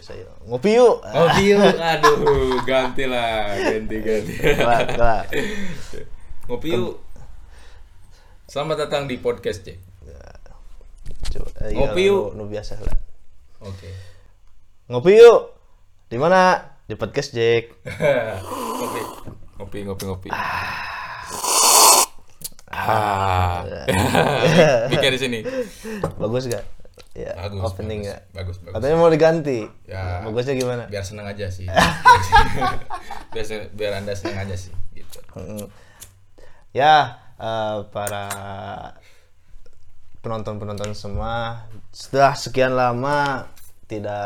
biasa yuk. Ngopi yuk. Ngopi yuk. Aduh, ganti lah, ganti ganti. Kelak, kelak. Ngopi yuk. Selamat datang di podcast Jack. Coba, eh, Ngopi iya, yuk. Nu, nu biasa lah. Oke. Ngopi yuk. Di mana? Di podcast Jack. ngopi, ngopi, ngopi, ngopi. Ah. Bikin di sini. Bagus gak? Ya, Bagus. opening bagus, gak? Bagus, bagus. Katanya mau diganti. Ya. Bagusnya gimana? Biar seneng aja sih. biar, biar anda seneng aja sih. Gitu. Ya, eh, para penonton-penonton semua, setelah sekian lama tidak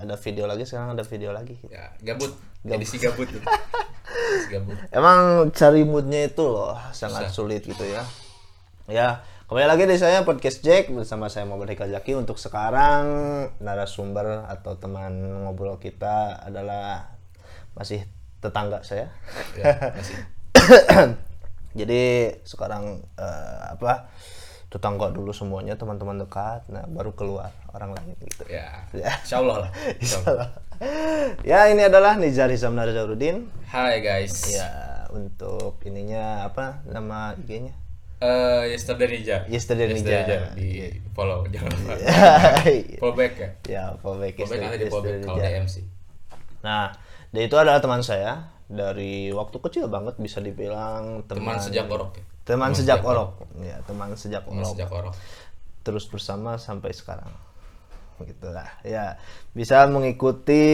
ada video lagi, sekarang ada video lagi. Ya, gabut. Edisi gabut. Edisi gabut. Emang cari moodnya itu loh sangat Susah. sulit gitu ya. Ya, kembali lagi di saya podcast Jack bersama saya Muhammad Hikal Jaki untuk sekarang narasumber atau teman ngobrol kita adalah masih tetangga saya. Ya, masih. Jadi sekarang eh, apa tetangga dulu semuanya teman-teman dekat, nah baru keluar orang lain gitu. Ya. Ya. Insya Allah lah. Insya Allah. ya ini adalah Nizar Hizam Nazarudin. Hai guys. Ya untuk ininya apa nama IG-nya? Eh, yesterday Nija. Yesterday Nija. di follow jangan lupa. Iya. follow back ya. ya, fallback Follow back nanti di follow back kalau DM sih. Nah, dia itu adalah teman saya dari waktu kecil banget bisa dibilang teman Teman sejak orok ya. teman sejak orok. Ya, teman sejak Teman orok. sejak orok. Terus bersama sampai sekarang. Gitulah. Ya, bisa mengikuti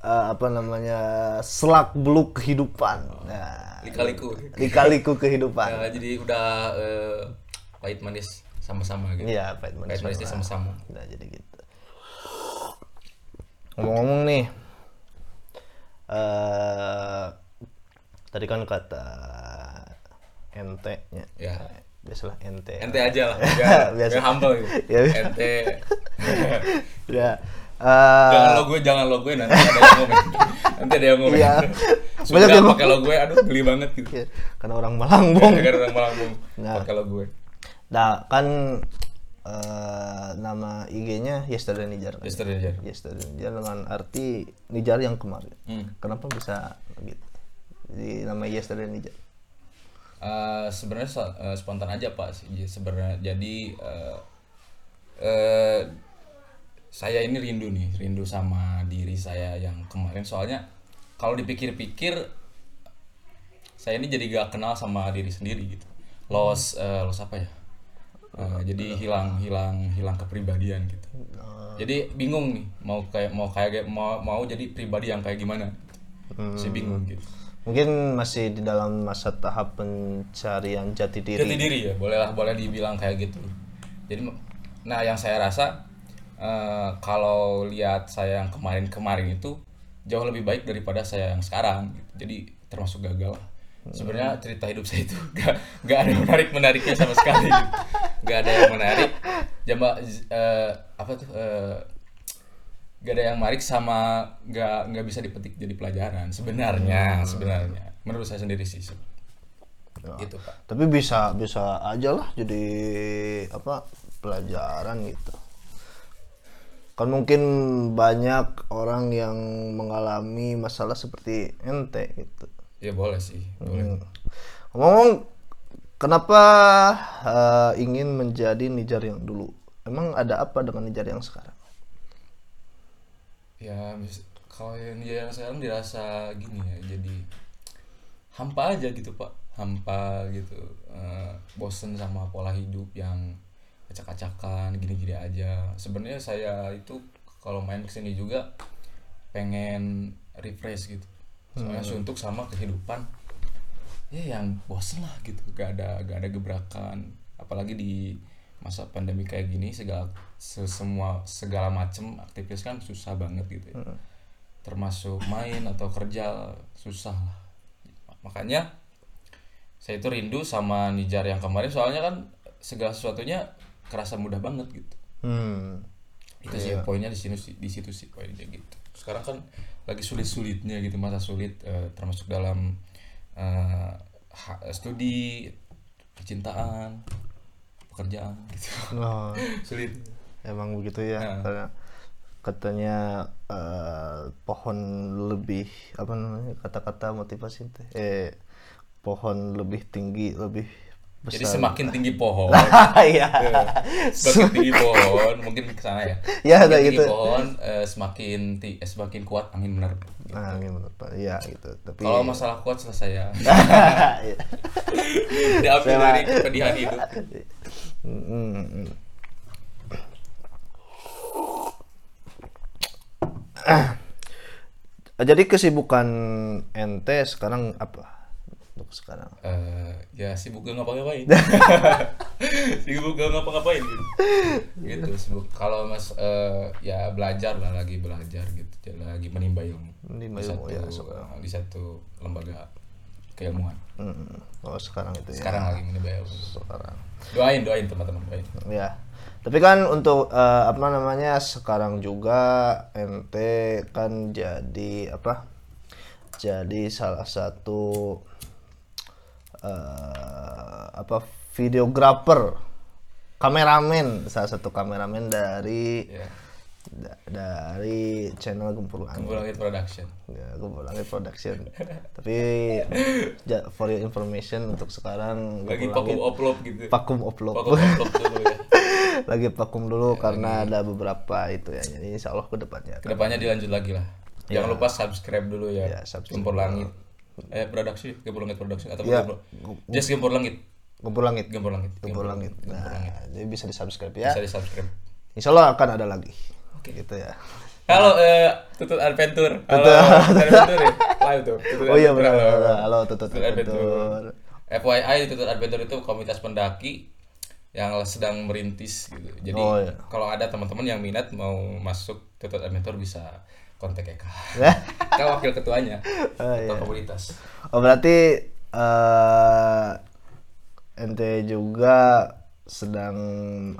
eh, apa namanya? selak beluk kehidupan. Nah, Lika-liku. lika-liku kehidupan. Ya, jadi udah eh, pahit manis sama-sama gitu. Iya, pahit manis. Pahit manisnya sama-sama. Nah, jadi gitu. Ngomong-ngomong nih, eh tadi kan kata ente nya. Ya. Biasalah ente. Ente aja lah. Biar, Biasa. biar humble gitu. Ya, biasa. Ente. Ya. Eh, jangan lo gue, jangan lo gue nanti ada yang ngomong. Nanti ada yang ngomong. Iya. Banyak Sudah yang pakai lo gue, aduh geli banget gitu. ya, karena orang Malangbong. Gara-gara orang Malangbong Nah. pakai lo gue. Nah, kan eh, nama IG-nya Yesterday Nijar. kan? Yesterday aja. Yesterday Nijar dengan arti Nijar yang kemarin. Hmm. Kenapa bisa gitu? Di nama Yesterday Nijar. Eh, sebenarnya eh, spontan aja pak Jadi sebenarnya jadi eh, eh, saya ini rindu nih rindu sama diri saya yang kemarin. Soalnya kalau dipikir-pikir saya ini jadi gak kenal sama diri sendiri gitu. Los eh, los apa ya? Eh, jadi hilang hilang hilang kepribadian gitu. Jadi bingung nih mau kayak mau kayak mau mau jadi pribadi yang kayak gimana? Saya bingung gitu. Mungkin masih di dalam masa tahap pencarian jati diri. jati diri ya bolehlah boleh dibilang kayak gitu. Jadi nah yang saya rasa eh, kalau lihat saya yang kemarin-kemarin itu jauh lebih baik daripada saya yang sekarang. Gitu. jadi termasuk gagal sebenarnya cerita hidup saya itu gak, gak ada menarik menariknya sama sekali. Gitu. gak ada yang menarik. Jamba eh, apa tuh eh, gak ada yang menarik sama gak nggak bisa dipetik jadi pelajaran. Sebenarnya sebenarnya. Menurut saya sendiri sih gitu pak. Tapi bisa bisa aja lah jadi apa pelajaran gitu. Kan mungkin banyak orang yang mengalami masalah seperti ente gitu. Ya boleh sih, boleh. Hmm. Ngomong kenapa eh, ingin menjadi Nijar yang dulu? Emang ada apa dengan Nijar yang sekarang? Ya kalau yang dia yang sekarang dirasa gini ya, jadi hampa aja gitu pak, hampa gitu, Eh, bosen sama pola hidup yang acak-acakan, gini-gini aja. Sebenarnya saya itu kalau main ke sini juga pengen refresh gitu, soalnya suntuk sama kehidupan. Ya yang bosen lah gitu. Gak ada gak ada gebrakan. Apalagi di masa pandemi kayak gini segala se- semua segala macem aktivitas kan susah banget gitu ya. termasuk main atau kerja susah lah. Makanya saya itu rindu sama Nijar yang kemarin. Soalnya kan segala sesuatunya kerasa mudah banget gitu Hmm. itu sih poinnya di sini di situ sih poinnya gitu sekarang kan lagi sulit-sulitnya gitu masa sulit eh, termasuk dalam eh, ha- studi percintaan pekerjaan gitu Oh, sulit emang begitu ya. Nah. Karena katanya eh, pohon lebih apa namanya kata-kata motivasi teh eh pohon lebih tinggi lebih Jadi besar semakin tinggi pohon, Iya. semakin tinggi pohon mungkin ke sana ya. Ya, semakin tinggi gitu. pohon eh, semakin ti- eh, semakin kuat angin menerpa. nah gimana pak ya gitu tapi Kalau masalah kuat selesai ya. Iya. Diambil dari kepedihan. Mm, mm. Ah. Jadi kesibukan ente sekarang apa? Untuk sekarang. Eh, ya sibuk gak ngapa-ngapain. sibuk gak ngapa-ngapain gitu. Gitu sibuk. Kalau Mas eh, ya belajar lah lagi belajar gitu. Jadi Lagi menimba ilmu. Menimba di ilmu, satu, ya, sekarang. di satu lembaga keilmuan. Mm, Oh sekarang itu ya. Sekarang lagi menimba ilmu. Sekarang. Doain, doain teman-teman, doain. Ya. Tapi kan untuk eh, apa namanya sekarang juga ente kan jadi apa? Jadi salah satu eh, apa videografer, kameramen, salah satu kameramen dari Ya. da- dari channel Gempur Langit. Gempur Langit Production. Ya, Gempur Langit Production. Tapi ja- for your information untuk sekarang Lagi Gempur Langit- upload gitu. vakum upload. Vakum upload dulu ya. lagi vakum dulu karena ada beberapa itu ya jadi insya Allah ke depannya Ke depannya dilanjut lagi lah. Jangan lupa subscribe dulu ya. Ya, subscribe Gempur Langit. Eh production, Gempur Langit Production atau Ya. Gempur- Just Gempur Langit. Gempur Langit Gempur Langit. Gempur Langit nah jadi bisa di subscribe ya Bisa di subscribe. insya Allah akan ada lagi gitu ya Halo eh Tutut Adventure. Halo Tutut Adventure ya. Live tuh. Tutut oh iya benar halo. tutut Tutut Adventure. FYI Tutut Adventure itu komunitas pendaki yang sedang merintis gitu. Jadi Oh, iya. kalau ada teman-teman yang minat mau masuk Tutut Adventure bisa kontak Eka. Kita wakil ketuanya. Oh, iya. Komunitas. oh berarti eh ente juga sedang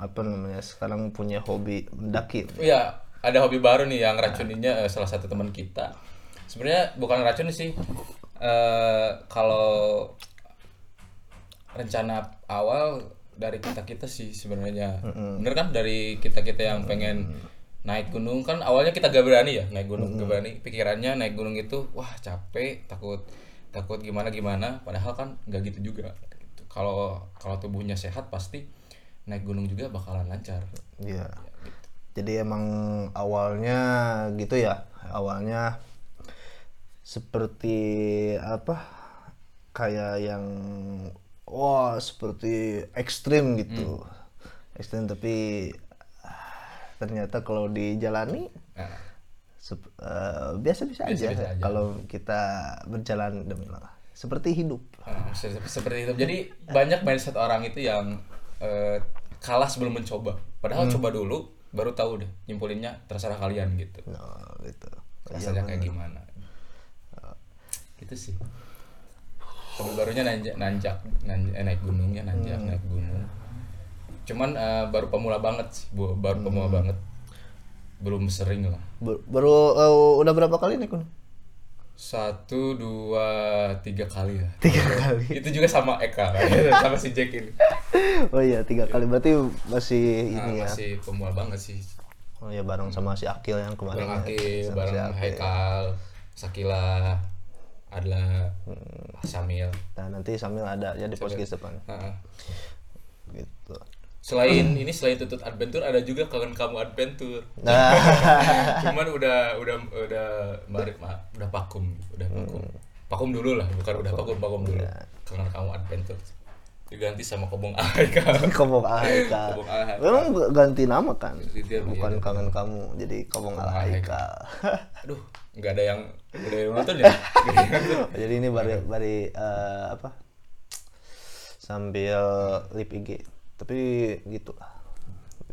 apa namanya sekarang punya hobi mendaki Iya, ada hobi baru nih yang racuninya eh, salah satu teman kita. Sebenarnya bukan racun sih. Eh kalau rencana awal dari kita kita sih sebenarnya. Bener kan dari kita kita yang pengen naik gunung kan awalnya kita gak berani ya naik gunung gak berani pikirannya naik gunung itu wah capek takut takut gimana gimana padahal kan nggak gitu juga Gitu. kalau kalau tubuhnya sehat pasti naik gunung juga bakalan lancar Iya. Jadi emang awalnya gitu ya. Awalnya seperti apa? Kayak yang wah seperti ekstrim gitu. Ekstrim tapi ternyata kalau dijalani sep- eh, biasa-biasa aja, Biasa-biasa aja. kalau kita berjalan demi Allah. Seperti hidup. Uh, se- seperti itu. Jadi banyak mindset orang itu yang eh, kalah sebelum mencoba. Padahal Hmm. coba dulu, baru tahu deh. Nyimpulinnya terserah kalian gitu. Nah, gitu. Rasanya kayak gimana? Gitu sih. Hobi barunya nanjak, nanjak, nanjak eh, naik gunung ya nanjak, Hmm. naik gunung. Cuman eh, baru pemula banget sih, baru pemula Hmm. banget. Belum sering lah. Baru eh, udah berapa kali naik gunung? Satu, dua, tiga kali lah. Tiga kali. Itu juga sama Eka, sama si Jack ini. Oh iya tiga kali berarti masih Nah, ini ya. masih pemula banget sih. Oh iya bareng sama si Akil yang kemarin. bareng ya. Akil, si bareng Akil. Haikal, Sakila, Adla, Hmm. Samil. Nah nanti sambil ada ya di podcast depan. Heeh. Gitu. Selain ini selain tutut adventure ada juga kangen kamu adventure. Nah, Cuman udah udah udah balik ma- udah vakum, udah vakum. Vakum dulu lah, bukan udah vakum vakum dulu. Kangen kamu adventure. Diganti sama kobong Haikal. Kobong Ahai. Memang ganti nama kan? Ganti nama, Bukan iya. kangen kamu, jadi Kobong Ahaika. Aduh, nggak ada yang ada yang ya. Jadi ini bari bari eh, apa? Sambil lip IG. Tapi gitu lah.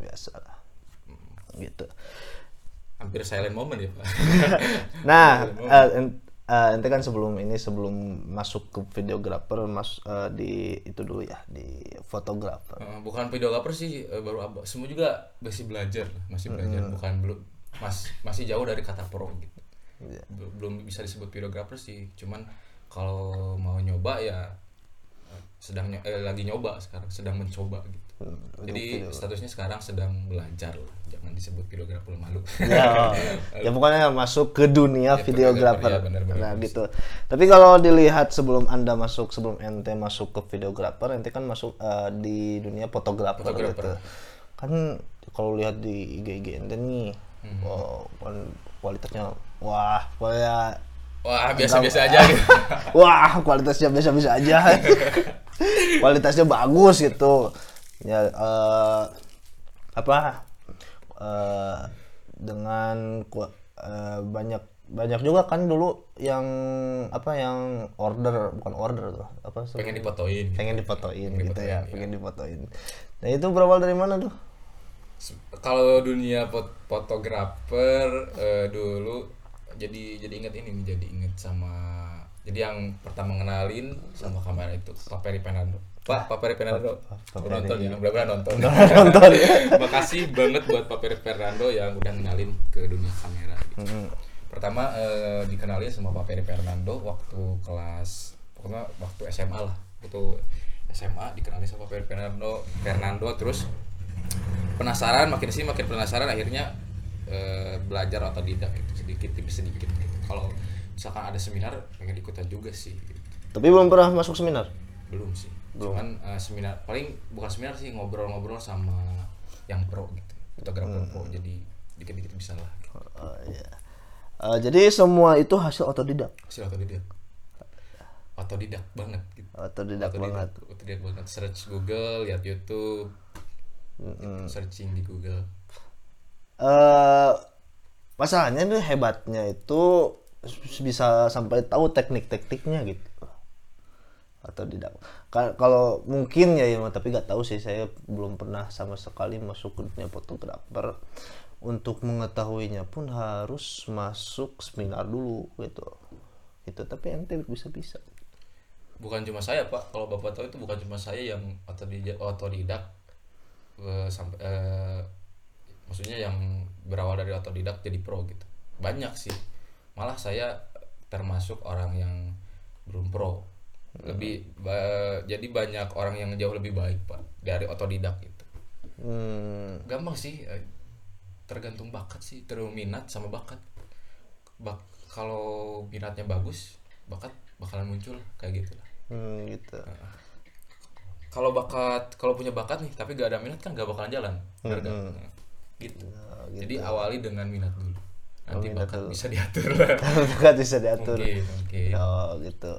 Biasa lah. Gitu. Hampir silent moment ya, Pak. Nah, eh, ente kan sebelum ini sebelum masuk ke videografer mas eh, di itu dulu ya di fotografer. Bukan videografer sih baru abah semua juga masih belajar masih belajar bukan belum mas masih jauh dari kata pro gitu Iya. Bel- belum bisa disebut videografer sih cuman kalau mau nyoba ya sedang eh, lagi nyoba sekarang sedang mencoba gitu jadi statusnya sekarang sedang belajar lah jangan disebut videografer malu ya, ya pokoknya masuk ke dunia Ya, videografer. ya, benar-benar. nah gitu. Tapi kalau dilihat sebelum anda masuk, sebelum ente masuk ke videografer, ente kan masuk eh, di dunia fotografer Fotografer. gitu. Kan kalau lihat di IG IG ente nih, Hmm. wow, kan kualitasnya, wah, kayak wah biasa-biasa aja gitu wah kualitasnya biasa-biasa aja kualitasnya bagus gitu ya eh, apa eh, dengan eh, banyak banyak juga kan dulu yang apa yang order bukan order tuh apa sih? pengen difotoin gitu. pengen difotoin gitu difotoin, ya iya. pengen difotoin nah itu berawal dari mana tuh kalau dunia fot- fotografer eh, dulu jadi jadi inget ini nih jadi inget sama jadi yang pertama ngenalin sama kamera itu Pak Peri Penando Pak Pak Peri Penando nonton ya benar-benar nonton. Nonton. Ya makasih banget buat Pak Peri Fernando yang udah ngenalin ke dunia kamera. Gitu. Hmm. pertama eh, dikenalin sama Pak Peri Fernando waktu kelas pokoknya waktu SMA lah. Waktu SMA dikenalin sama Pak Peri Fernando Fernando terus penasaran makin sih makin penasaran akhirnya eh, belajar otodidak gitu sedikit demi sedikit gitu. kalau misalkan ada seminar pengen ikutan juga sih gitu. tapi belum pernah masuk seminar? Belum sih. Cuman eh, seminar paling bukan seminar sih ngobrol-ngobrol sama yang pro gitu fotografer pro. Jadi dikit-dikit bisa lah. Gitu. Oh, iya. Eh, jadi semua itu hasil otodidak? Hasil otodidak. Otodidak banget gitu. Otodidak banget. otodidak banget. Search Google lihat YouTube. Searching di Google eh masalahnya nih hebatnya itu bisa sampai tahu teknik-tekniknya gitu. Atau tidak. Ka- kalau mungkin ya, ya tapi nggak tahu sih. Saya belum pernah sama sekali masuk ke dunia fotografer. Untuk mengetahuinya pun harus masuk seminar dulu gitu. Itu tapi ente bisa bisa bukan cuma saya pak. Kalau bapak tahu itu bukan cuma saya yang otodidak otodidak eh, sampai eh, maksudnya yang berawal dari otodidak jadi pro gitu. Banyak sih. Malah saya termasuk orang yang belum pro. Lebih ba- jadi banyak orang yang jauh lebih baik pak dari otodidak gitu. Hmm, gampang sih eh, tergantung bakat sih terus minat sama bakat. Bak kalau minatnya bagus bakat bakalan muncul kayak gitu lah hmm, gitu. Kalau bakat kalau punya bakat nih tapi gak ada minat kan gak bakalan jalan gak? Nah, gitu. jadi awali dengan minat dulu. Nanti bakat bisa diatur lah. Nggak bisa diatur. Mungkin mungkin. Oh gitu.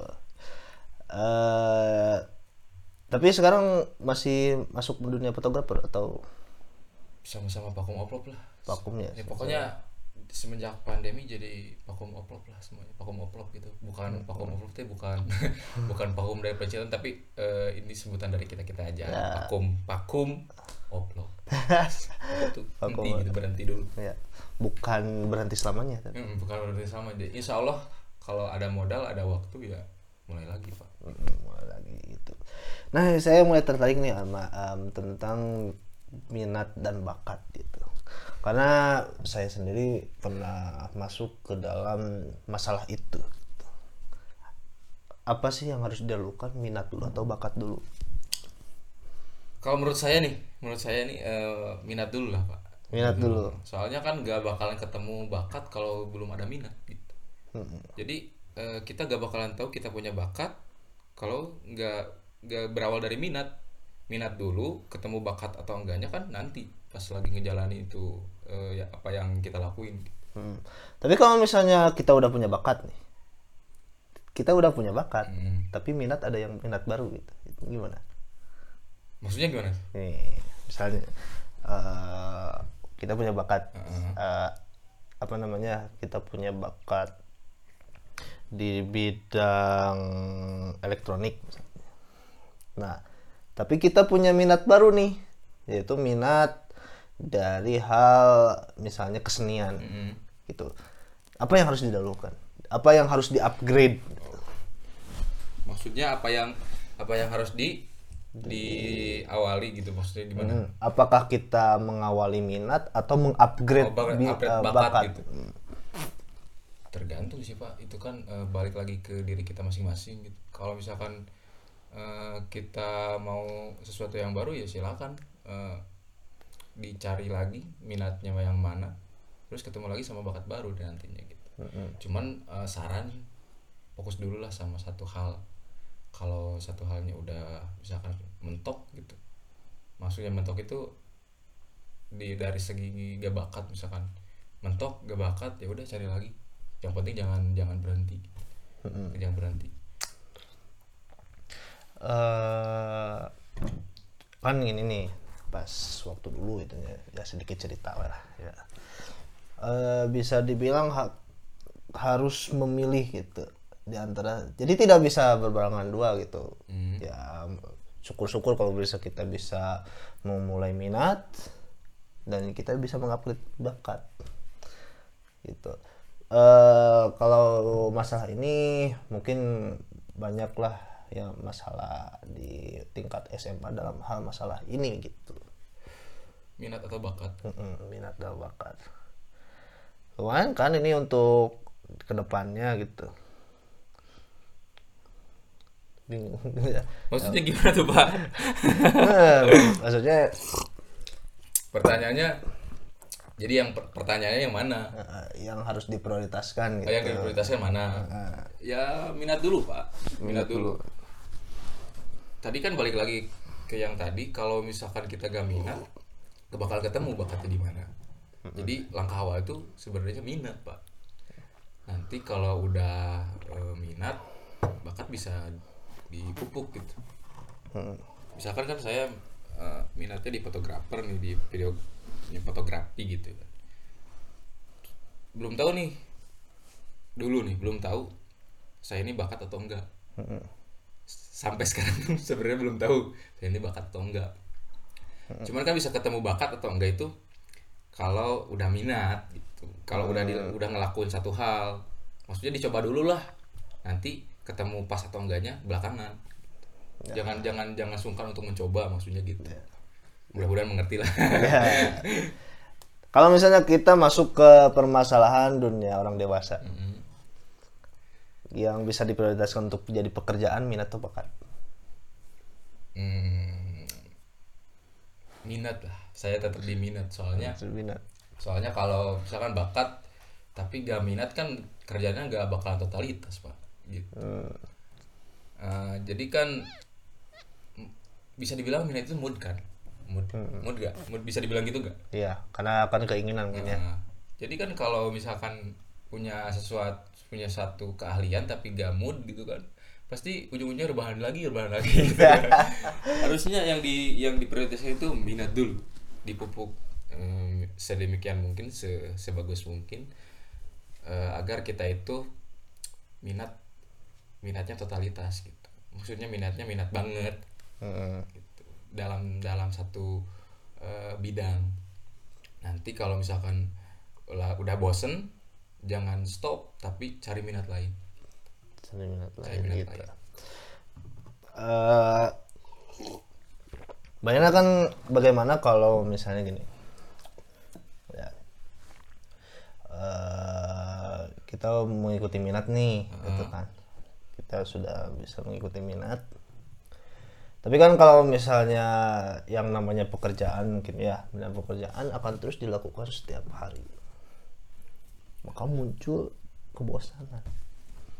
eh tapi sekarang masih masuk dunia fotografer atau? Sama-sama vakum oplop lah. Vakumnya? ya pokoknya semenjak pandemi jadi vakum oplop lah semuanya. Vakum oplop gitu. Bukan vakum oplop. itu bukan. Bukan vakum dari pencitraan tapi eh, ini sebutan dari kita kita aja vakum vakum oplop. Itu Vakum henti gitu berhenti dulu. Ya, bukan berhenti selamanya. kan? Hmm, bukan berhenti sama jadi insya Allah kalau ada modal ada waktu ya mulai lagi pak. Mulai lagi gitu. Nah, saya mulai tertarik nih sama em, tentang minat dan bakat gitu. Karena saya sendiri pernah masuk ke dalam masalah itu. Apa sih yang harus dilakukan? Minat dulu atau bakat dulu? kalau menurut saya nih menurut saya nih eh, minat dulu lah pak. Minat dulu. soalnya kan gak bakalan ketemu bakat kalau belum ada minat gitu. Mm, jadi eh, kita gak bakalan tahu kita punya bakat kalau nggak nggak berawal dari minat. Minat dulu ketemu bakat atau enggaknya kan nanti pas lagi ngejalanin itu eh, ya apa yang kita lakuin Hmm. Tapi kalau misalnya kita udah punya bakat nih, kita udah punya bakat, Hmm. tapi minat ada yang minat baru gitu, itu gimana? maksudnya gimana Nih, misalnya eh, kita punya bakat, eh, apa namanya? Kita punya bakat di bidang elektronik. misalnya. Nah, tapi kita punya minat baru nih, yaitu minat dari hal misalnya kesenian Mm. gitu. Apa yang harus didahulukan? Apa yang harus di-upgrade? maksudnya apa yang apa yang harus di diawali gitu maksudnya gimana Hmm, Apakah kita mengawali minat atau mengupgrade Oh, bak- bi- upgrade eh, bakat bakat? gitu. tergantung sih pak itu kan eh, balik lagi ke diri kita masing-masing gitu kalau misalkan eh, kita mau sesuatu yang baru ya silakan eh, dicari lagi minatnya yang mana terus ketemu lagi sama bakat baru dan nantinya gitu. Cuman eh, saran fokus dulu lah sama satu hal. Kalau satu halnya udah misalkan mentok gitu maksudnya mentok itu di dari segi gak bakat misalkan mentok gak bakat ya udah cari lagi. Yang penting jangan jangan berhenti. Jangan berhenti. Eh kan ini nih pas waktu dulu itu ya, ya sedikit cerita lah ya. Eh, bisa dibilang ha- harus memilih gitu di antara jadi tidak bisa berbarengan dua gitu. Ya syukur-syukur kalau bisa kita bisa memulai minat dan kita bisa mengupgrade bakat gitu. Eh kalau masalah ini mungkin banyaklah ya masalah di tingkat SMA dalam hal masalah ini gitu. Minat atau bakat? Mm-mm, minat dan bakat. Lumayan kan ini untuk ke depannya gitu. Bingung. Ya maksudnya gimana tuh pak? Eh, maksudnya pertanyaannya jadi yang per- pertanyaannya yang mana? Yang harus diprioritaskan Oh, yang gitu. diprioritaskan mana? Ya minat dulu pak. Minat, dulu. Tadi kan balik lagi ke yang tadi kalau misalkan kita gak minat bakal ketemu bakatnya di mana. Jadi langkah awal itu sebenarnya minat pak. Nanti kalau udah eh, minat bakat bisa dipupuk gitu. Misalkan kan saya eh, minatnya di fotografer nih di video di fotografi gitu. Belum tahu nih dulu nih belum tahu saya ini bakat atau enggak sampai sekarang pun sebenarnya belum tahu ini bakat atau enggak. Cuman kan bisa ketemu bakat atau enggak itu kalau udah minat gitu. Kalau udah di, udah ngelakuin satu hal maksudnya dicoba dulu lah. Nanti ketemu pas atau enggaknya belakangan. Jangan jangan jangan sungkan untuk mencoba maksudnya gitu. Mudah-mudahan mengerti lah. Ya. kalau misalnya kita masuk ke permasalahan dunia orang dewasa Mm-mm. Yang bisa diprioritaskan untuk jadi pekerjaan minat atau bakat? Hmm, minat lah. Saya tetap di minat soalnya minat. soalnya kalau misalkan bakat tapi gak minat kan kerjanya gak bakalan totalitas pak. Gitu. Eh, jadi kan bisa dibilang minat itu mood kan? Mood. Mood gak mood bisa dibilang gitu gak iya karena akan keinginan mungkin ya. Nah, jadi kan kalau misalkan punya sesuatu punya satu keahlian tapi gak mood gitu kan pasti ujung-ujungnya rebahan lagi rebahan lagi. Gitu kan. harusnya yang di yang diprioritaskan itu minat dulu dipupuk em, sedemikian mungkin se- sebagus mungkin eh, agar kita itu minat minatnya totalitas gitu. Maksudnya minatnya minat banget. Mm-mm. gitu. Dalam dalam satu eh, bidang. Nanti kalau misalkan udah bosen jangan stop tapi cari minat lain. Cari minat cari lain minat gitu. lain. Eh, Bayangkan kan bagaimana kalau misalnya gini, ya, eh, kita mengikuti minat nih, gitu kan, kita sudah bisa mengikuti minat. Tapi kan kalau misalnya yang namanya pekerjaan mungkin ya, pekerjaan akan terus dilakukan setiap hari, maka muncul kebosanan.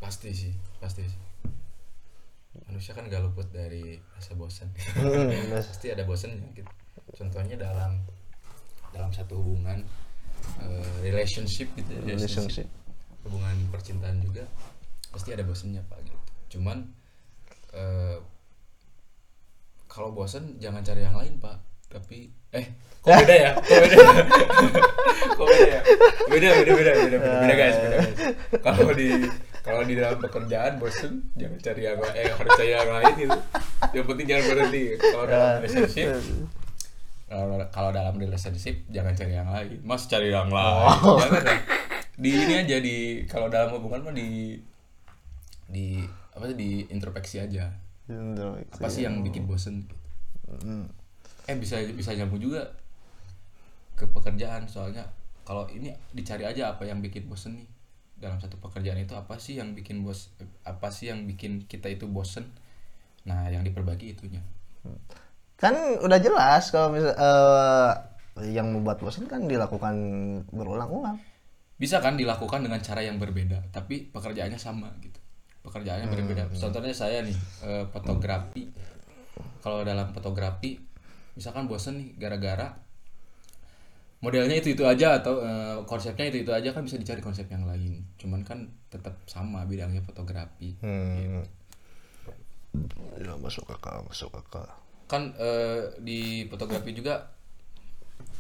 pasti sih pasti sih. Manusia kan gak luput dari rasa bosan. Hmm, pasti ada bosannya gitu contohnya dalam dalam satu hubungan eh, relationship gitu ya, Relationship. hubungan percintaan juga pasti ada bosannya pak gitu. Cuman eh, kalau bosan jangan cari yang lain pak tapi eh kok beda ya? Kok beda ya? Kok beda ya? Beda beda beda beda beda, beda guys beda kalau di kalau di dalam pekerjaan bosan jangan cari yang lain eh harus cari yang lain gitu. Yang penting jangan berhenti. Kalau dalam relationship kalau dalam relationship jangan cari yang lain. Mas cari yang lain. Jangan dong. di ini aja di kalau dalam hubungan mah di di apa sih di introspeksi aja. Apa sih yang bikin bosen eh bisa bisa nyambung juga ke pekerjaan. Soalnya kalau ini dicari aja apa yang bikin bosen nih. Dalam satu pekerjaan itu apa sih yang bikin bos apa sih yang bikin kita itu bosen? Nah yang diperbaiki itunya. Kan udah jelas kalau misal eh, yang membuat bosan kan dilakukan berulang-ulang. Bisa kan dilakukan dengan cara yang berbeda tapi pekerjaannya sama gitu. Pekerjaannya berbeda. Contohnya saya nih eh, fotografi. Kalau dalam fotografi misalkan bosen nih gara-gara modelnya itu itu aja atau eh, konsepnya itu itu aja kan bisa dicari konsep yang lain. Cuman kan tetap sama bidangnya fotografi. Hmm. ya masuk akal masuk akal. Kan eh, di fotografi juga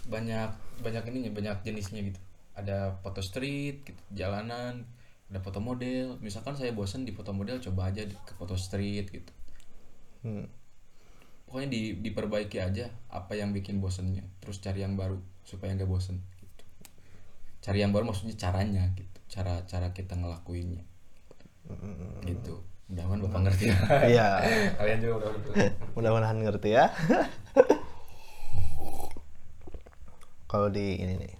banyak banyak ininya banyak jenisnya gitu. Ada foto street gitu, jalanan ada foto model. Misalkan saya bosan di foto model coba aja ke foto street gitu. Hmm. Pokoknya di, diperbaiki aja apa yang bikin bosennya. Terus cari yang baru supaya nggak bosen gitu. Cari yang baru maksudnya caranya gitu. Cara cara kita ngelakuinnya. Gitu. Mudah-mudahan bapak ngerti. Ya iya. Kalian juga udah udah mudah-mudahan ngerti ya. Kalau di ini nih.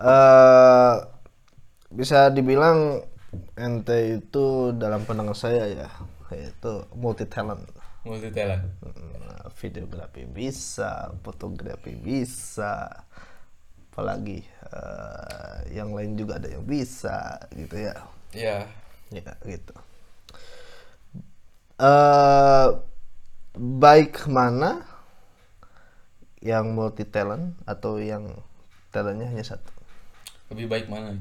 Eh bisa dibilang ente itu dalam pandangan saya ya yaitu multi talent. Multi talent. Videografi bisa fotografi bisa apalagi eh, yang lain juga ada yang bisa gitu ya. Ya. Ya gitu. Eh baik mana yang multi talent atau yang talentnya hanya satu? Lebih baik mana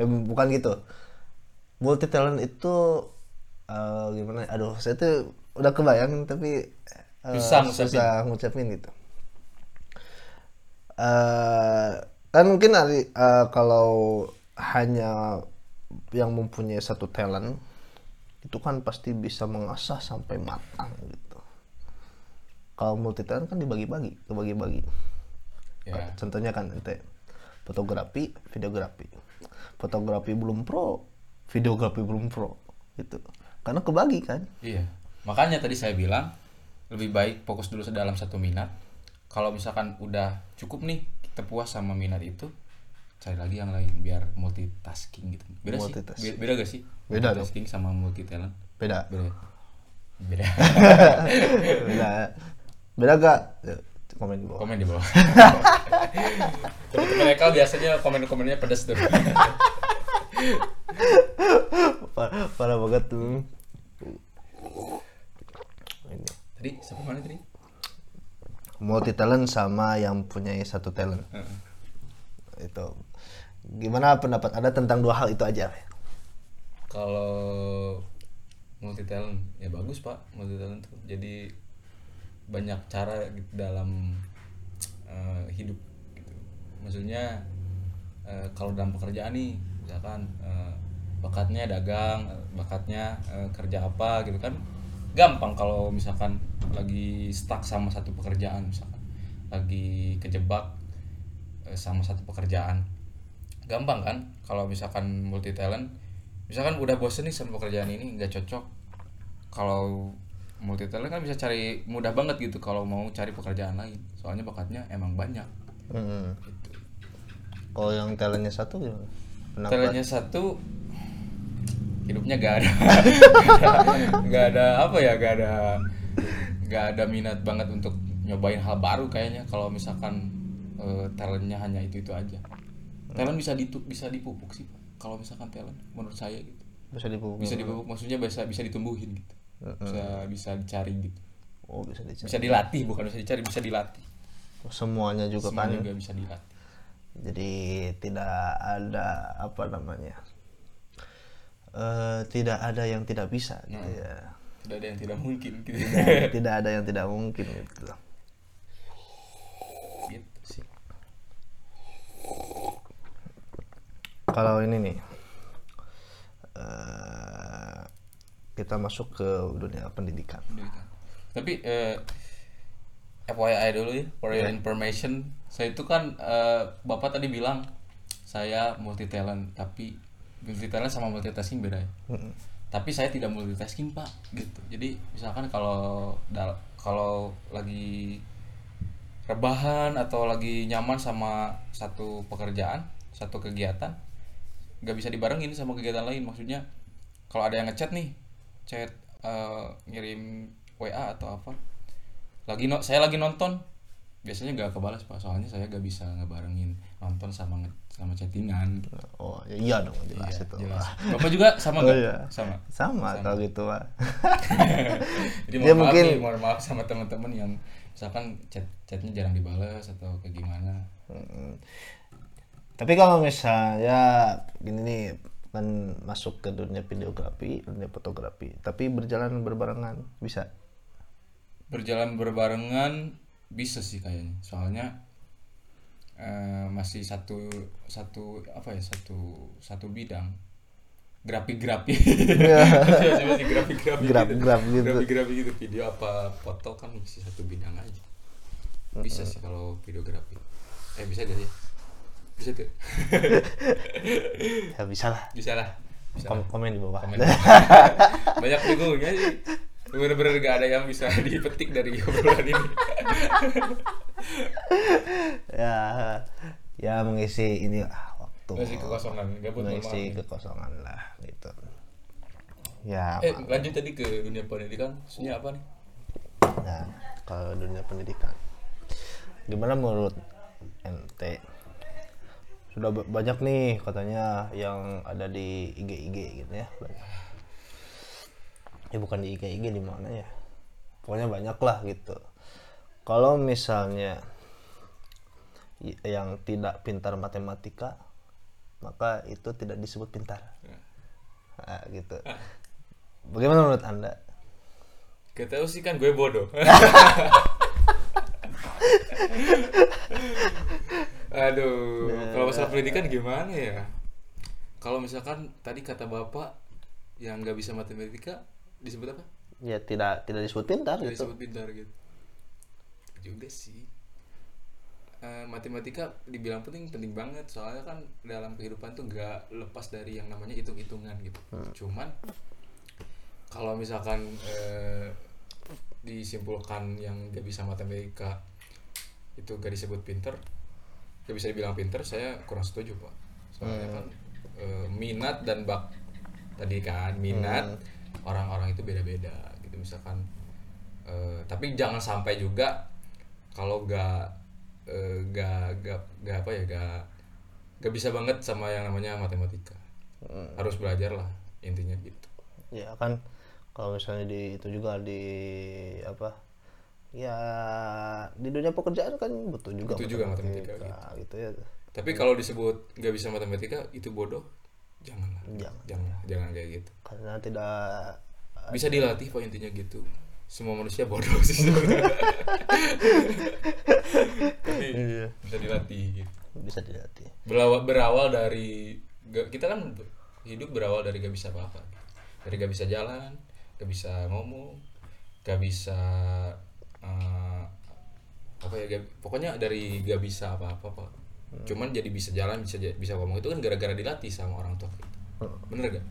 eh, bukan gitu. Multi talent itu eh, gimana? Aduh saya tuh udah kebayang tapi eh, Susah ngucapin. susah ngucapin gitu. Eh kan mungkin eh, kalau hanya yang mempunyai satu talent itu kan pasti bisa mengasah sampai matang gitu. Kalau multi talent kan dibagi-bagi kebagi-bagi. Ya. Contohnya kan ente fotografi videografi fotografi belum pro videografi belum pro gitu karena kebagi kan Iya. Makanya tadi saya bilang lebih baik fokus dulu dalam satu minat. Kalau misalkan udah cukup nih kita puas sama minat itu, cari lagi yang lain biar multitasking gitu. Beda Multitasking. sih. Be- Beda gak sih? Beda dong. multitasking sama multi talent. beda Beda. Beda. beda beda gak Ya, komen di bawah Komen di bawah. Teman-teman Eka biasanya komen-komennya pedas tuh. parah, parah banget tuh ini tadi siapa mana tadi? multi talent sama yang punya satu talent Heeh. itu gimana pendapat anda tentang dua hal itu aja Kalau multi talent ya bagus pak multi talent tuh jadi banyak cara gitu dalam eh, hidup gitu. Maksudnya eh, kalau dalam pekerjaan nih misalkan eh, bakatnya dagang, eh, bakatnya eh, kerja apa gitu kan gampang kalau misalkan lagi stuck sama satu pekerjaan misalkan. Lagi kejebak eh, sama satu pekerjaan. Gampang kan kalau misalkan multi talent misalkan udah bosen nih sama pekerjaan ini nggak cocok. Kalau multi talent kan bisa cari mudah banget gitu kalau mau cari pekerjaan lain. Soalnya bakatnya emang banyak. Hmm. gitu. kalau yang talentnya satu gimana pendapat talentnya satu hidupnya gak ada. Nggak ada apa ya gak ada gak ada minat banget untuk nyobain hal baru kayaknya. Kalau misalkan eh, talentnya hanya itu itu aja talent bisa ditu bisa dipupuk sih Pak. kalau misalkan talent menurut saya gitu. Bisa dipupuk. Bisa dipupuk maksudnya bisa bisa ditumbuhin gitu. Bisa bisa dicari gitu. Oh bisa dicari. Bisa dilatih bukan bisa dicari bisa dilatih. Semuanya juga semua kan juga bisa dilatih jadi tidak ada apa namanya eh tidak ada yang tidak bisa gitu ya. Tidak ada yang tidak mungkin gitu. Tidak, tidak ada yang tidak mungkin gitu. Gitu. Kalau ini nih eh, kita masuk ke dunia pendidikan. Pendidikan. Tapi eh, FYI dulu ya, for your information, saya itu kan eh, bapak tadi bilang saya multi talent, tapi multi talent sama multitasking beda ya. Tapi saya tidak multitasking pak, gitu. Jadi misalkan kalau dal- kalau lagi rebahan atau lagi nyaman sama satu pekerjaan, satu kegiatan, nggak bisa dibarengin sama kegiatan lain maksudnya kalau ada yang ngechat nih chat eh, ngirim WA atau apa lagi no, saya lagi nonton biasanya gak kebalas pak soalnya saya gak bisa ngebarengin nonton sama sama chattingan Oh, ya iya dong jelas Iya, itu. jelas. Bapak juga sama Oh, nggak iya. sama Sama, kalau gitu mah. jadi mohon maaf mungkin- nih, mohon maaf sama teman-teman yang misalkan chat chatnya jarang dibalas atau kayak gimana Mm. Tapi kalau misalnya gini nih kan masuk ke dunia videografi, dunia fotografi, tapi berjalan berbarengan bisa. berjalan berbarengan bisa sih kayaknya. Soalnya eh, masih satu satu apa ya satu satu bidang. Grafik grafik masih grafik grafik gitu. grafik grafik gitu. Video apa foto kan masih satu bidang aja. Bisa sih kalau videografi eh bisa gak sih? Bisa tuh Ya bisa lah. bisa lah. Bisa. Kom- komen di bawah. Komen. banyak bingungnya sih. Bener-bener gak ada yang bisa dipetik dari obrolan ini ya ya mengisi ini waktu. masih kekosongan gabut mengisi kekosongan lah gitu. Ya, eh lanjut tadi ke dunia pendidikan maksudnya apa nih Nah, kalau dunia pendidikan, gimana menurut ente? Sudah ba- banyak nih katanya yang ada di IG-IG gitu ya. banyak. Ya bukan di IG-IG di mana ya? Pokoknya banyak lah gitu. Kalau misalnya yang tidak pintar matematika, maka itu tidak disebut pintar. Nah, gitu. Bagaimana menurut anda? Tau sih kan gue bodoh Aduh, kalau masalah pendidikan gimana ya? Kalau misalkan tadi kata bapak yang nggak bisa matematika disebut apa? Ya tidak tidak disebut pintar Nggak gitu. disebut pintar gitu. Juga sih. Eh, matematika dibilang penting penting banget. Soalnya kan dalam kehidupan tuh nggak lepas dari yang namanya hitung-hitungan gitu. Cuman kalau misalkan eh, disimpulkan yang gak bisa matematika itu gak disebut pinter gak bisa dibilang pinter saya kurang setuju pak. Soalnya kan eh, minat dan bak tadi kan minat orang-orang itu beda-beda gitu misalkan. Eh, tapi jangan sampai juga kalau gak eh, gak gak gak apa ya gak gak bisa banget sama yang namanya matematika harus belajar lah intinya gitu ya kan kalau misalnya di itu juga di apa ya di dunia pekerjaan kan butuh juga Butuh juga matematika, gitu. ya Tapi kalau disebut nggak bisa matematika itu bodoh, janganlah. Jangan. Jangan, jangan kayak gitu. karena tidak Bisa dilatih pak intinya gitu. Semua manusia bodoh sih. Tapi Iya. bisa dilatih gitu. bisa dilatih Berawal, berawal dari kita kan hidup berawal dari gak bisa apa-apa. Dari gak bisa jalan, gak bisa ngomong, gak bisa eh, apa ya gak- pokoknya dari gak bisa apa-apa pak. Cuman jadi bisa jalan, bisa bisa ngomong itu kan gara-gara dilatih sama orang tua kita. Bener gak?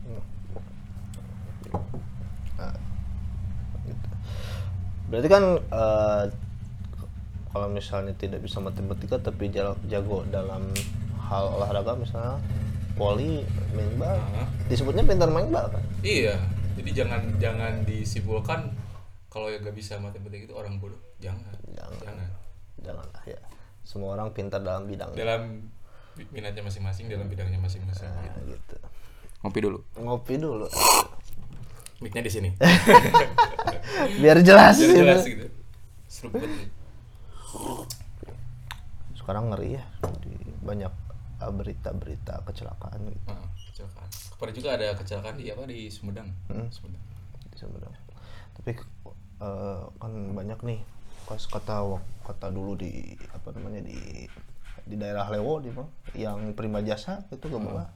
Berarti kan eh, kalau misalnya tidak bisa matematika tapi jago dalam hal olahraga misalnya poli main bal Nah, disebutnya pintar main bal kan iya. Jadi jangan jangan disimpulkan kalau yang gak bisa matematika itu orang bodoh. Jangan. Jangan. Jangan. janganlah ya semua orang pintar dalam bidang Dalam minatnya masing-masing, dalam bidangnya masing-masing. Nah, gitu Ngopi dulu. ngopi dulu Mic-nya di sini. biar jelas, Biar gitu. jelas gitu. Seru banget nih. sekarang ngeri ya di banyak uh, berita-berita kecelakaan gitu Heeh, kecelakaan. Kemarin juga ada kecelakaan di apa di Sumedang. Sumedang. di Sumedang. tapi uh, kan banyak nih kas kata kata dulu di apa namanya di di daerah Lewo di mana yang prima jasa itu gak boleh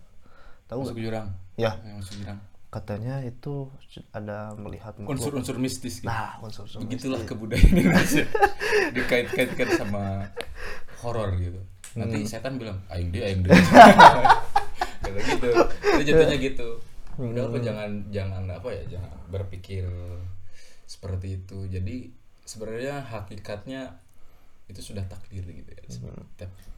tahu Masuk gak? jurang. ya Yang masuk jurang. Katanya itu ada melihat Unsur-unsur mistis gitu. nah unsur unsur Begitulah kebudayaan Indonesia. Dikait-kaitkan sama horor gitu. Nanti setan bilang, aing dia, aing dia. Kata gitu. Itu jatuhnya gitu. Udah apa jangan jangan apa ya, jangan berpikir seperti itu. Jadi sebenarnya hakikatnya itu sudah takdir gitu ya. Tapi-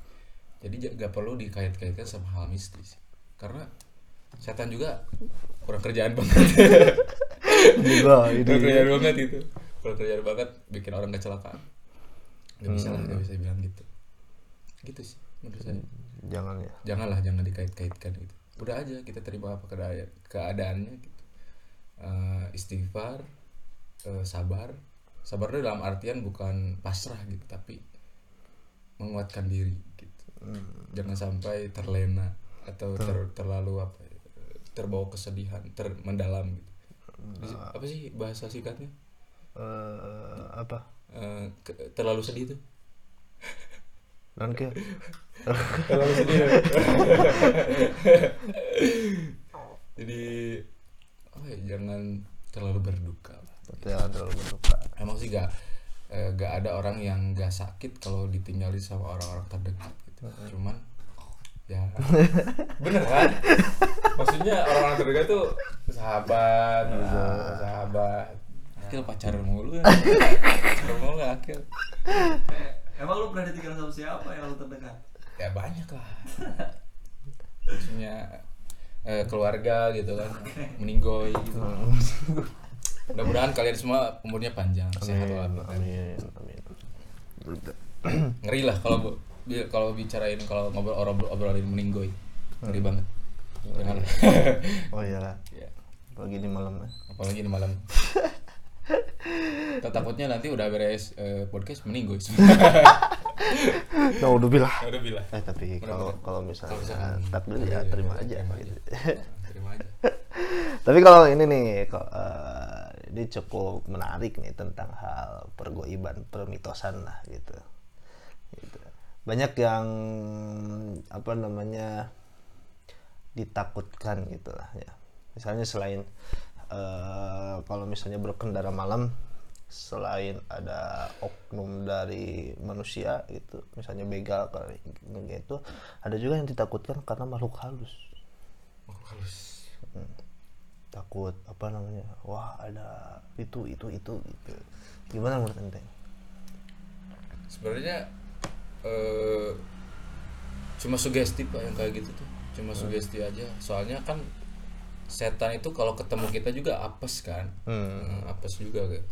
Jadi ja- gak perlu dikait-kaitkan sama hal mistis. Karena setan juga kurang kerjaan banget. Juga ini. kurang kerjaan banget itu kurang kerjaan banget bikin orang kecelakaan nggak bisa lah nggak bisa bilang gitu. Gitu sih menurut saya. Jangan ya. Janganlah jangan dikait-kaitkan gitu. Udah aja kita terima apa keadaan keadaannya gitu. Eh, istighfar eh, sabar. Sabar itu dalam artian bukan pasrah gitu tapi menguatkan diri gitu. Jangan sampai terlena atau ter- terlalu apa ya, terbawa kesedihan ter mendalam gitu. Di- apa sih bahasa singkatnya? Eh, apa? Eh, ke- terlalu sedih tuh. Ke terlalu sedih. Jadi oh ya, jangan terlalu berduka jangan terlalu berduka. Emang sih gak eh, gak ada orang yang gak sakit kalau ditinggali sama orang-orang terdekat gitu. Cuman ya. Bener kan? Maksudnya orang-orang terdekat tuh sahabat gitu, sahabat. Akil pacaran mulu ya. Pacaran mulu akil Emang lu pernah ditinggal sama siapa yang lu terdekat? ya banyak lah. Maksudnya eh, keluarga gitu kan. Meninggoy gitu. Mudah-mudahan kalian semua umurnya panjang sehat amin walafiat. amin amin. Ngeri lah kalau kalau bicarain kalau ngobrol orang obrolin meninggoy. Ngeri banget. Jangan oh iya. Ya pagi ini malam ya. apalagi di malam. Tak- takutnya nanti udah beres eh, podcast meninggoy. Nah udah bilang. Udah bilang. Eh tapi kalau kalau misalnya takdir iya, ya iya, terima iya, aja terima gitu. terima aja. Tapi kalau ini nih kok, eh, ini cukup menarik nih tentang hal pergoiban permitosan lah gitu. Gitu. Banyak yang apa namanya ditakutkan gitu lah ya. Misalnya selain eh, kalau misalnya berkendara malam selain ada oknum dari manusia gitu misalnya begal kayak gitu ada juga yang ditakutkan karena makhluk halus. Makhluk halus. Takut apa namanya wah ada itu itu itu gitu. Gimana menurut ente sebenarnya eh cuma sugesti pak yang kayak gitu tuh. Cuma sugesti aja. Soalnya kan setan itu kalau ketemu kita juga apes kan. Hmm. Eh, apes juga kan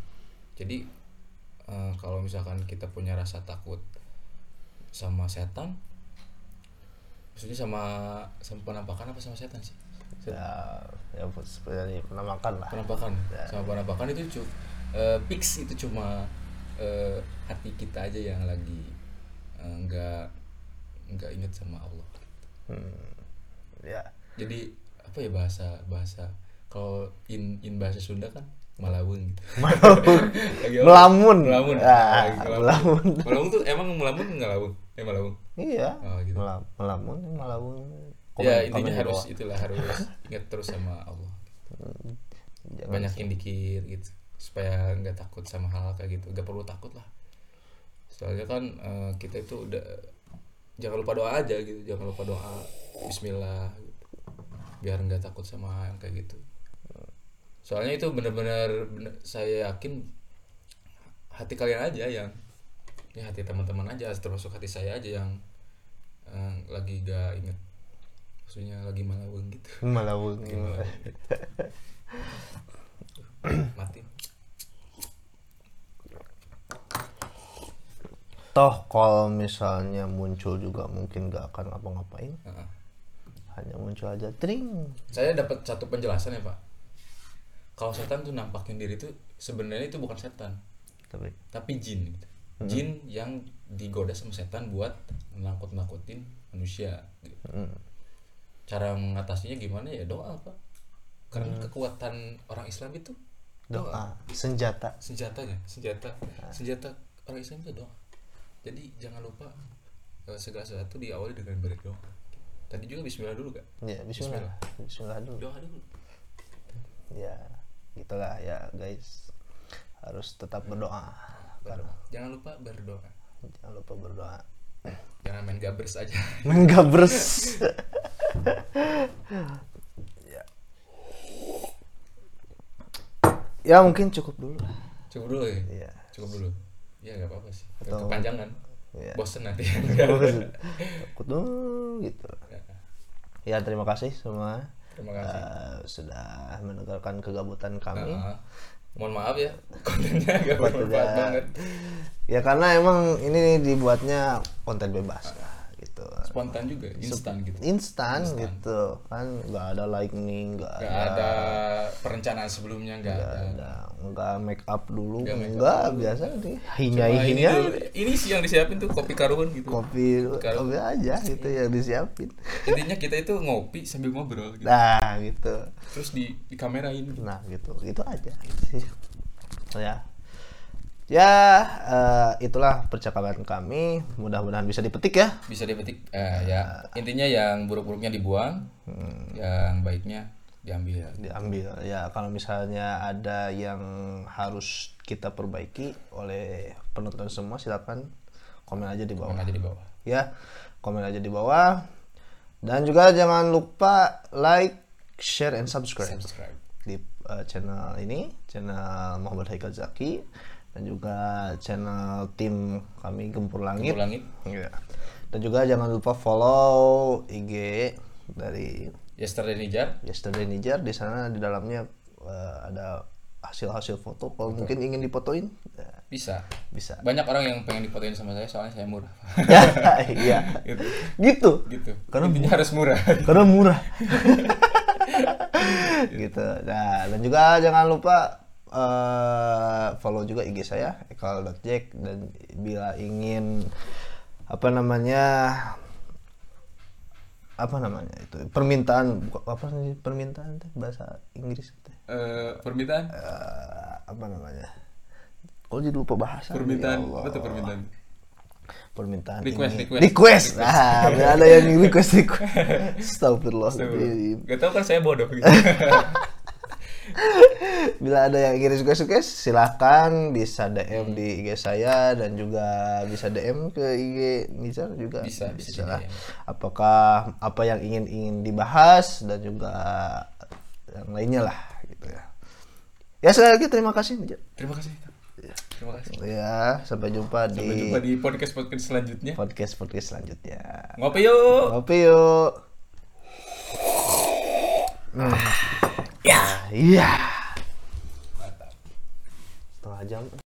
jadi eh, kalau misalkan kita punya rasa takut sama setan maksudnya sama sama penampakan apa sama setan sih? Ya ya sebenarnya pernah makan lah. Penampakan. Sama penampakan itu cu eh, fix itu cuma eh, hati kita aja yang lagi nggak nggak inget sama Allah. Hmm. ya. Jadi apa ya bahasa bahasa kalau in in bahasa Sunda kan malawung gitu. Apa? melamun. Melamun. Ah, Lagi melamun. Melamun. Tuh emang melamun nggak lawung? Eh malawung. Iya. Oh, gitu. Melam- melamun melamun. Ya intinya komen harus bawah. itulah harus ingat terus sama Allah. Jangan- banyakin dikir gitu supaya nggak takut sama hal kayak gitu. Nggak perlu takut lah soalnya kan eh, kita itu udah jangan lupa doa aja gitu jangan lupa doa Bismillah gitu. biar nggak takut sama yang kayak gitu. Soalnya itu benar-benar saya yakin hati kalian aja yang ya hati teman-teman aja termasuk hati saya aja yang eh, lagi gak inget maksudnya lagi malaweng gitu. Melamun mati toh kalau misalnya muncul juga mungkin gak akan ngapa-ngapain. Heeh. hanya muncul aja tring. Saya dapat satu penjelasan ya pak. Kalau setan tuh nampakin diri tuh sebenarnya itu bukan setan. Tapi tapi jin gitu. jin yang digoda sama setan buat menakut nakutin manusia gitu. hmm, cara mengatasinya gimana? Ya doa pak. Karena kekuatan orang Islam itu doa. senjata. Senjatanya senjata. Senjata orang Islam itu doa jadi jangan lupa eh, segala sesuatu diawali dengan berdoa tadi juga Bismillah dulu kak? Ya Bismillah. Bismillah. Dulu. Doa dulu. Ya gitulah ya guys. Harus tetap berdoa. Baru. jangan lupa berdoa. Jangan lupa berdoa. Jangan main gabres aja. Main gabres. Ya. Ya mungkin cukup dulu lah. Cukup dulu ya? Iya. cukup dulu ya nggak apa-apa sih Atau- kepanjangan Iya. bosen nanti takut dulu gitu ya terima kasih semua Terima kasih. eh, sudah mendengarkan kegabutan kami. Nah, mohon maaf ya kontennya agak bermanfaat banget. Ya karena emang ini dibuatnya konten bebas lah gitu. Spontan juga, instan gitu. Instan gitu kan nggak ada lightning nggak Gak ada ada perencanaan sebelumnya nggak? Ada. ada nggak. Make up dulu Nggak make up nggak biasa nih hinyai ini, hinyai tuh- ini sih yang disiapin tuh kopi karun gitu. kopi Kalau- kopi aja gitu yang disiapin. Intinya kita itu ngopi sambil ngobrol gitu. nah gitu. Terus di di kamerain. nah gitu. Itu aja sih. Ya. Ya eh, itulah percakapan kami. Mudah-mudahan bisa dipetik ya. Bisa dipetik eh, ya. Intinya yang buruk-buruknya dibuang, yang baiknya diambil. diambil ya kalau misalnya ada yang harus kita perbaiki oleh penonton semua silakan komen aja di bawah Komen aja di bawah. ya komen aja di bawah dan juga jangan lupa like share and subscribe Subscribe. di uh, channel ini channel Muhammad Haikal Zaki dan juga channel tim kami Gempur Langit Gempur Langit. Iya. dan juga jangan lupa follow IG dari Yesterday Nijar. Yesterday Nijar di sana di dalamnya uh, ada hasil-hasil foto kalau mungkin ingin difotoin ya, Bisa. bisa Banyak orang yang pengen difotoin sama saya soalnya saya murah. ya iya gitu. gitu gitu. Karena Intinya harus murah. karena murah gitu nah dan juga jangan lupa eh, follow juga IG saya ekal.jack dan bila ingin apa namanya apa namanya itu permintaan apa sih permintaan teh bahasa Inggris teh Eh, permintaan? Eh, apa namanya kalau jadi lupa bahasa permintaan. ya. Betul permintaan. permintaan Request, ini. request. request ah ada yang request request Astagfirullah Gak tau kan saya bodoh gitu. Bila ada yang ingin request request silahkan bisa DM di IG saya dan juga bisa DM ke IG Nizar juga Bisa, bisa lah. di DM. Apakah apa yang ingin ingin dibahas dan juga yang lainnya lah gitu ya. Ya sekali lagi terima kasih Nizar. Terima kasih. Terima kasih. Ya sampai jumpa Sampai di jumpa di podcast podcast selanjutnya. podcast podcast selanjutnya. Ngopi yuk. Ngopi yuk. Hmm. Ya. Iya. Setengah jam.